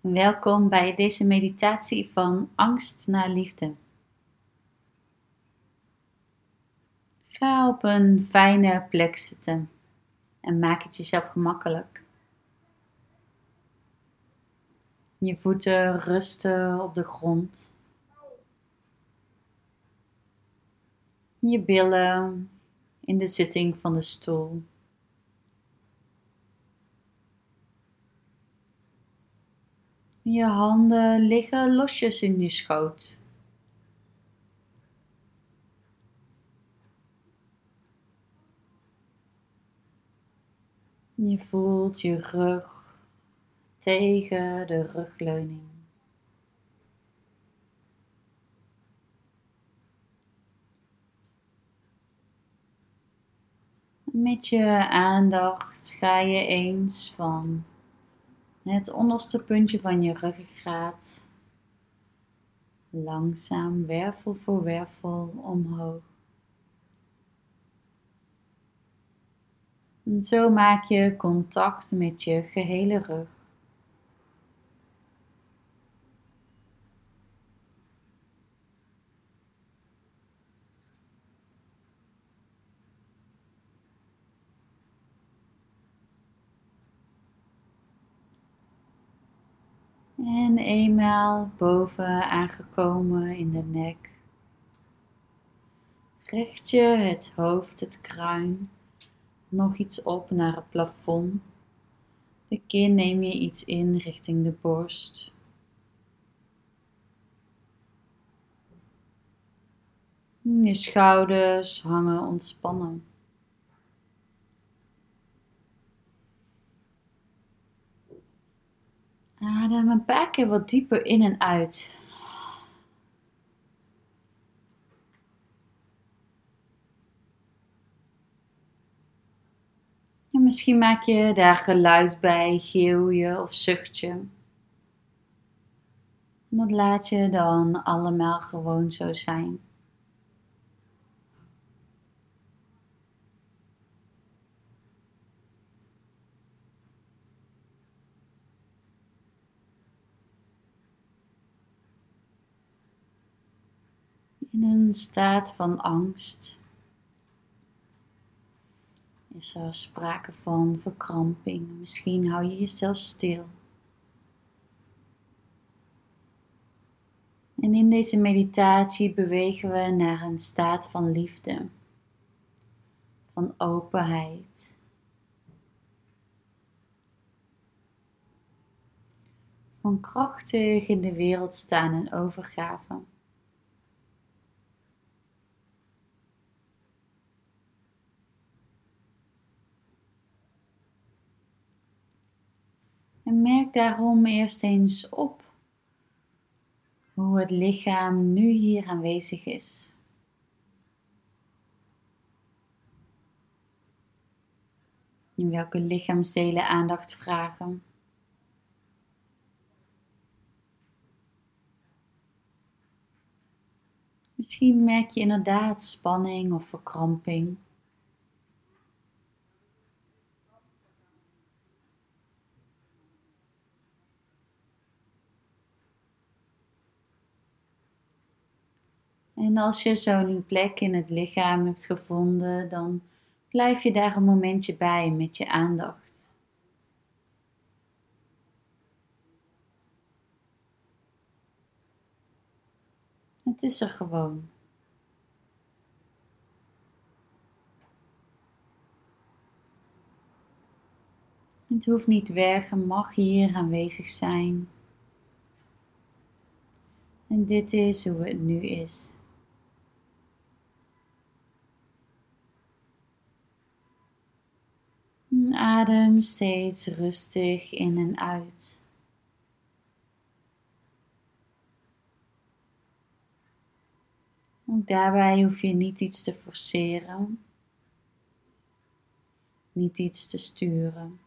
Welkom bij deze meditatie van angst naar liefde. Ga op een fijne plek zitten en maak het jezelf gemakkelijk. Je voeten rusten op de grond. Je billen in de zitting van de stoel. Je handen liggen losjes in je schoot. Je voelt je rug tegen de rugleuning. Met je aandacht ga je eens van het onderste puntje van je ruggengraat langzaam wervel voor wervel omhoog. En zo maak je contact met je gehele rug. En eenmaal boven aangekomen in de nek, richt je het hoofd, het kruin, nog iets op naar het plafond. De kin neem je iets in richting de borst. Je schouders hangen ontspannen. Adem een paar keer wat dieper in en uit. En misschien maak je daar geluid bij, geel je of zucht je. Dat laat je dan allemaal gewoon zo zijn. In een staat van angst is er sprake van verkramping. Misschien hou je jezelf stil. En in deze meditatie bewegen we naar een staat van liefde, van openheid. Van krachtig in de wereld staan en overgave. En daarom eerst eens op hoe het lichaam nu hier aanwezig is. In welke lichaamsdelen aandacht vragen. Misschien merk je inderdaad spanning of verkramping. En als je zo'n plek in het lichaam hebt gevonden, dan blijf je daar een momentje bij met je aandacht. Het is er gewoon. Het hoeft niet weg, mag hier aanwezig zijn. En dit is hoe het nu is. Adem steeds rustig in en uit. Ook daarbij hoef je niet iets te forceren, niet iets te sturen.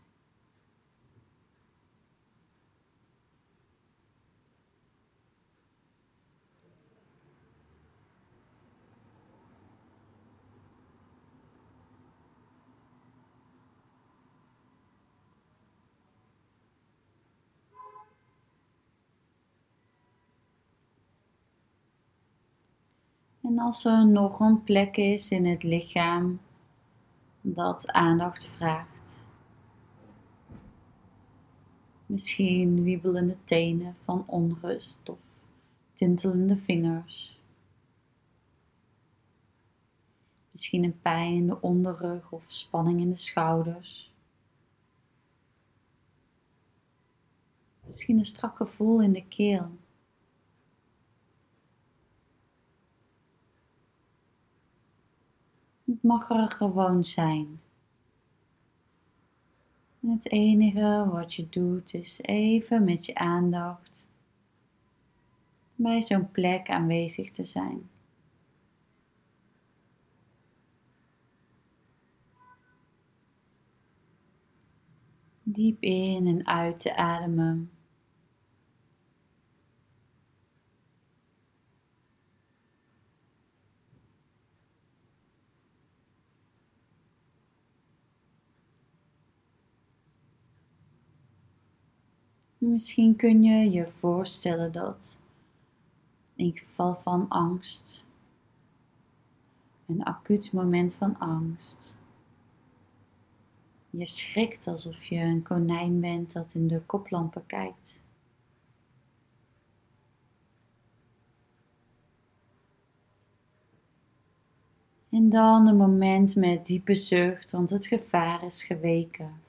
En als er nog een plek is in het lichaam dat aandacht vraagt, misschien wiebelende tenen van onrust of tintelende vingers, misschien een pijn in de onderrug of spanning in de schouders. Misschien een strak gevoel in de keel. Het mag er gewoon zijn. Het enige wat je doet is even met je aandacht bij zo'n plek aanwezig te zijn. Diep in en uit te ademen. Misschien kun je je voorstellen dat in geval van angst, een acuut moment van angst, je schrikt alsof je een konijn bent dat in de koplampen kijkt. En dan een moment met diepe zucht, want het gevaar is geweken.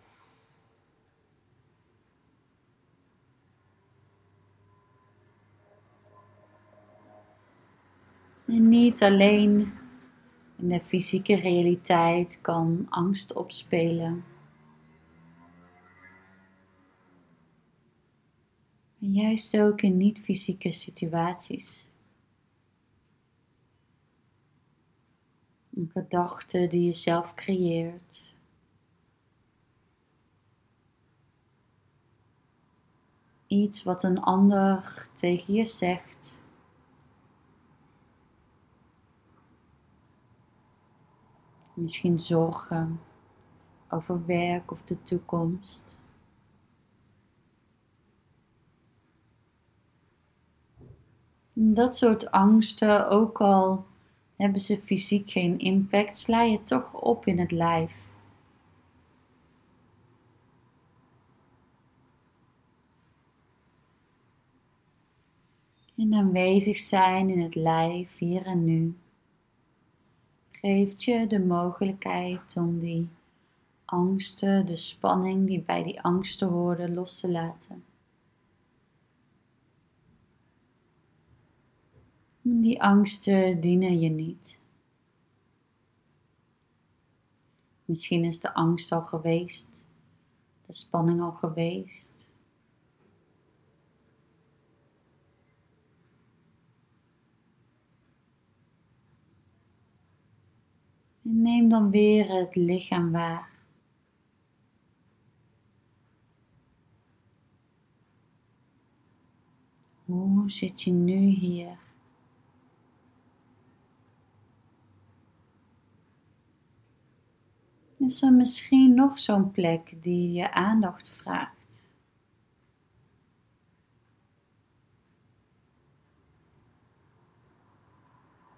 En niet alleen in de fysieke realiteit kan angst opspelen. Maar juist ook in niet-fysieke situaties. Een gedachte die je zelf creëert. Iets wat een ander tegen je zegt. Misschien zorgen over werk of de toekomst. Dat soort angsten, ook al hebben ze fysiek geen impact, sla je toch op in het lijf. En aanwezig zijn in het lijf hier en nu geeft je de mogelijkheid om die angsten, de spanning die bij die angsten horen, los te laten. Die angsten dienen je niet. Misschien is de angst al geweest, de spanning al geweest. En neem dan weer het lichaam waar. Hoe zit je nu hier? Is er misschien nog zo'n plek die je aandacht vraagt?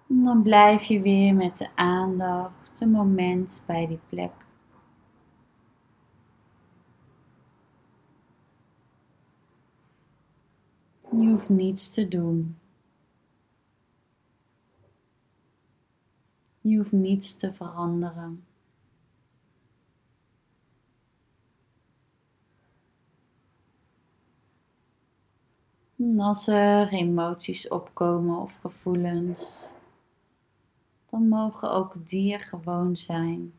Dan blijf je weer met de aandacht moment bij die plek. Je hoeft niets te doen. Je hoeft niets te veranderen. En als er emoties opkomen of gevoelens, dan mogen ook die gewoon zijn.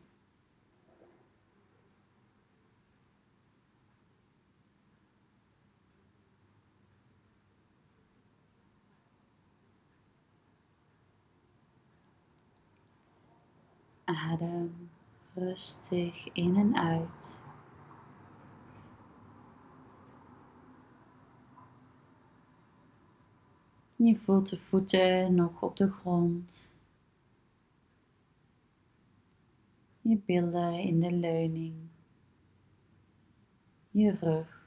Adem rustig in en uit. Je voelt de voeten nog op de grond. je billen in de leuning, je rug.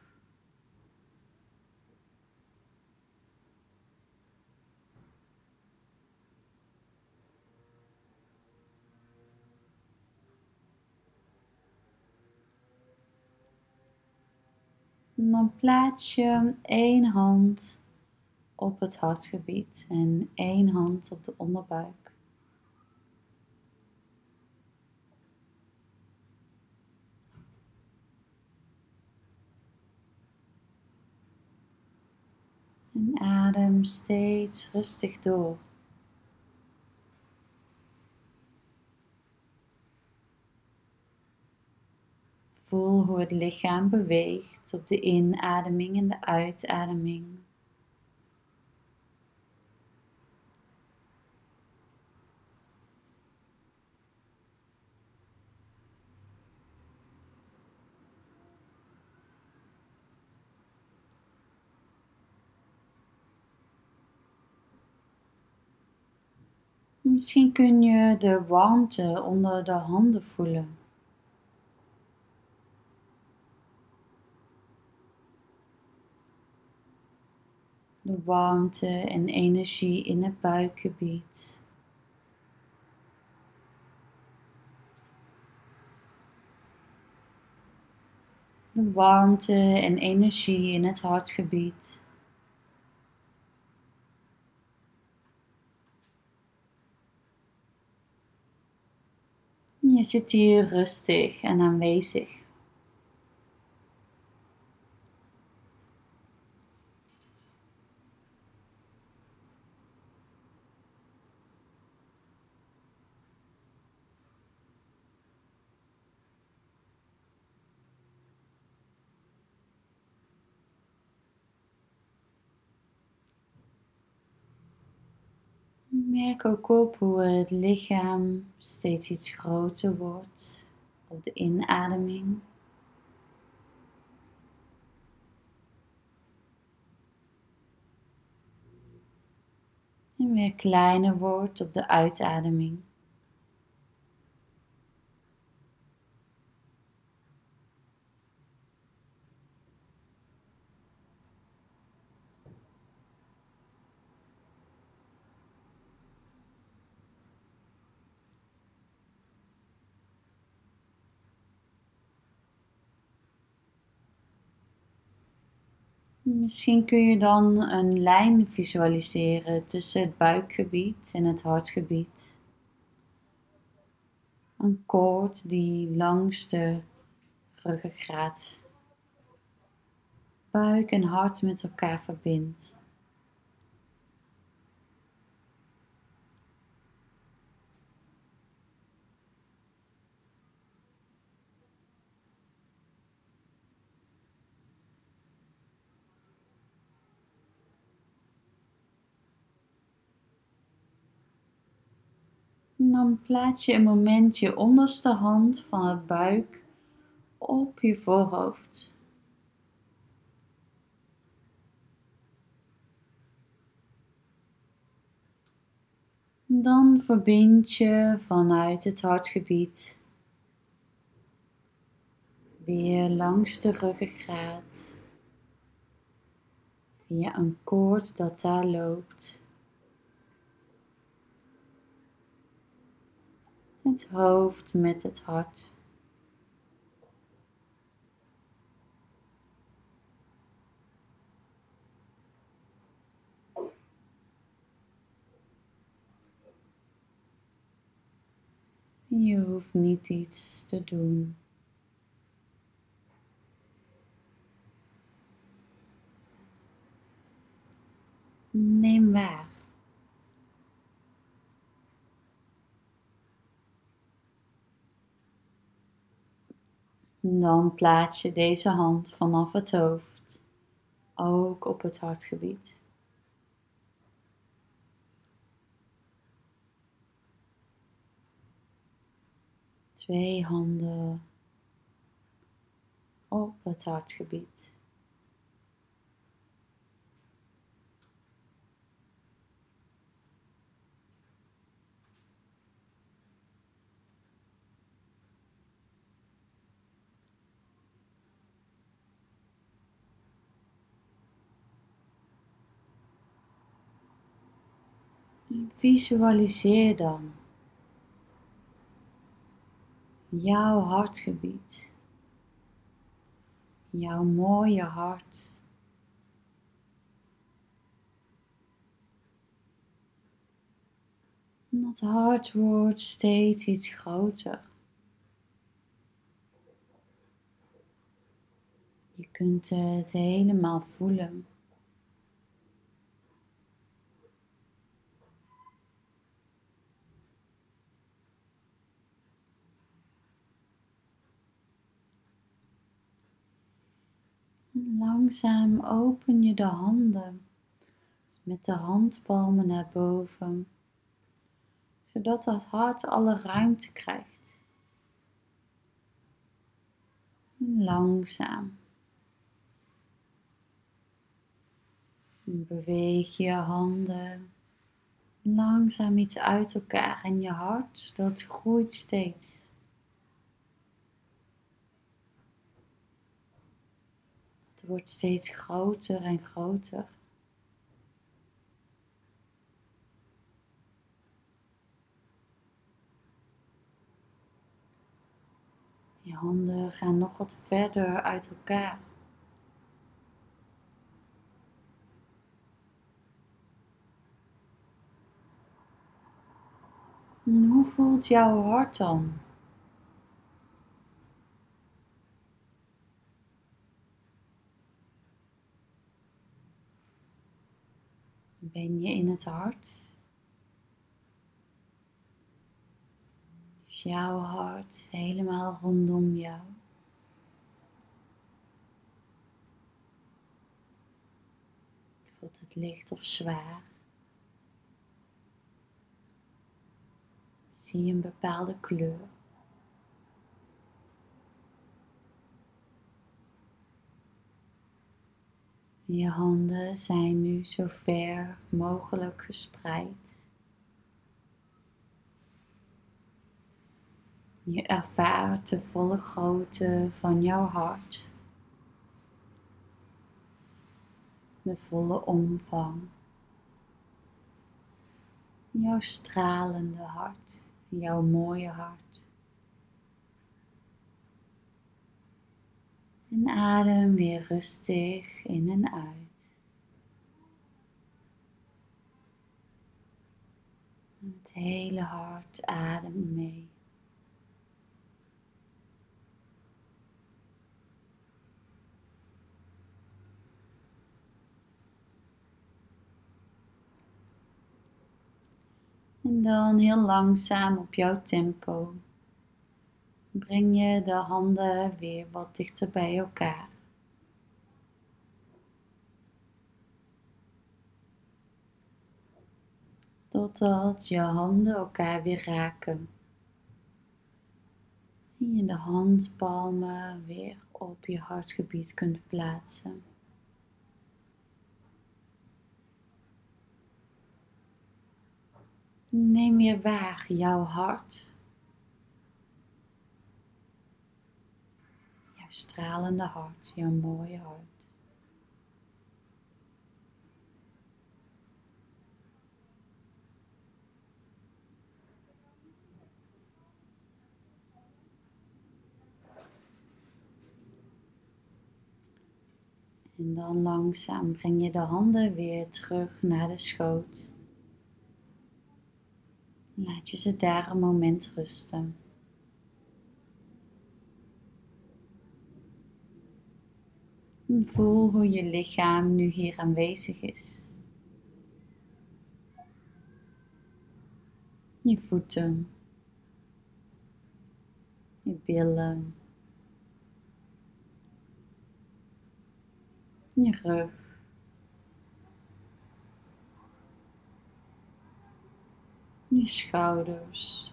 En dan plaats je één hand op het hartgebied en één hand op de onderbuik. Adem steeds rustig door. Voel hoe het lichaam beweegt op de inademing en de uitademing. Misschien kun je de warmte onder de handen voelen. De warmte en energie in het buikgebied. De warmte en energie in het hartgebied. Je zit hier rustig en aanwezig. Merk ook op hoe het lichaam steeds iets groter wordt op de inademing. En weer kleiner wordt op de uitademing. Misschien kun je dan een lijn visualiseren tussen het buikgebied en het hartgebied. Een koord die langs de ruggengraat buik en hart met elkaar verbindt. Dan plaats je een moment je onderste hand van het buik op je voorhoofd. Dan verbind je vanuit het hartgebied weer langs de ruggengraat via een koord dat daar loopt het hoofd met het hart. Je hoeft niet iets te doen. Neem waar. Dan plaats je deze hand vanaf het hoofd ook op het hartgebied. Twee handen op het hartgebied. Visualiseer dan jouw hartgebied, jouw mooie hart. Dat hart wordt steeds iets groter. Je kunt het helemaal voelen. Langzaam open je de handen met de handpalmen naar boven, zodat het hart alle ruimte krijgt. langzaam beweeg je handen langzaam iets uit elkaar en je hart dat groeit steeds. Het wordt steeds groter en groter. Je handen gaan nog wat verder uit elkaar. En hoe voelt jouw hart dan? Ben je in het hart? Is jouw hart helemaal rondom jou? Voelt het licht of zwaar? Zie je een bepaalde kleur? Je handen zijn nu zo ver mogelijk gespreid. Je ervaart de volle grootte van jouw hart, de volle omvang, jouw stralende hart, jouw mooie hart. En adem weer rustig in en uit. Het hele hart adem mee. En dan heel langzaam op jouw tempo breng je de handen weer wat dichter bij elkaar. Totdat je handen elkaar weer raken. En je de handpalmen weer op je hartgebied kunt plaatsen. Neem weer waar jouw hart. Jouw stralende hart, jouw mooie hart. En dan langzaam breng je de handen weer terug naar de schoot. Laat je ze daar een moment rusten. En voel hoe je lichaam nu hier aanwezig is. Je voeten, je billen, je rug. je schouders,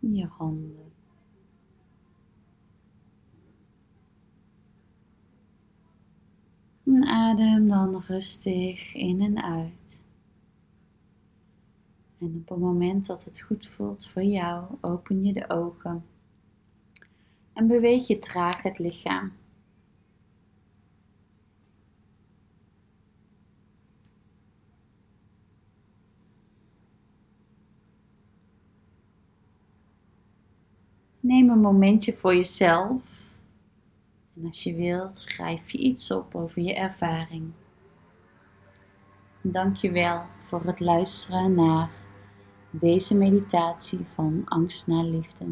je handen. Adem dan rustig in en uit. En op het moment dat het goed voelt voor jou, open je de ogen en beweeg je traag het lichaam. Neem een momentje voor jezelf. En als je wilt, schrijf je iets op over je ervaring. Dank je wel voor het luisteren naar deze meditatie van angst naar liefde.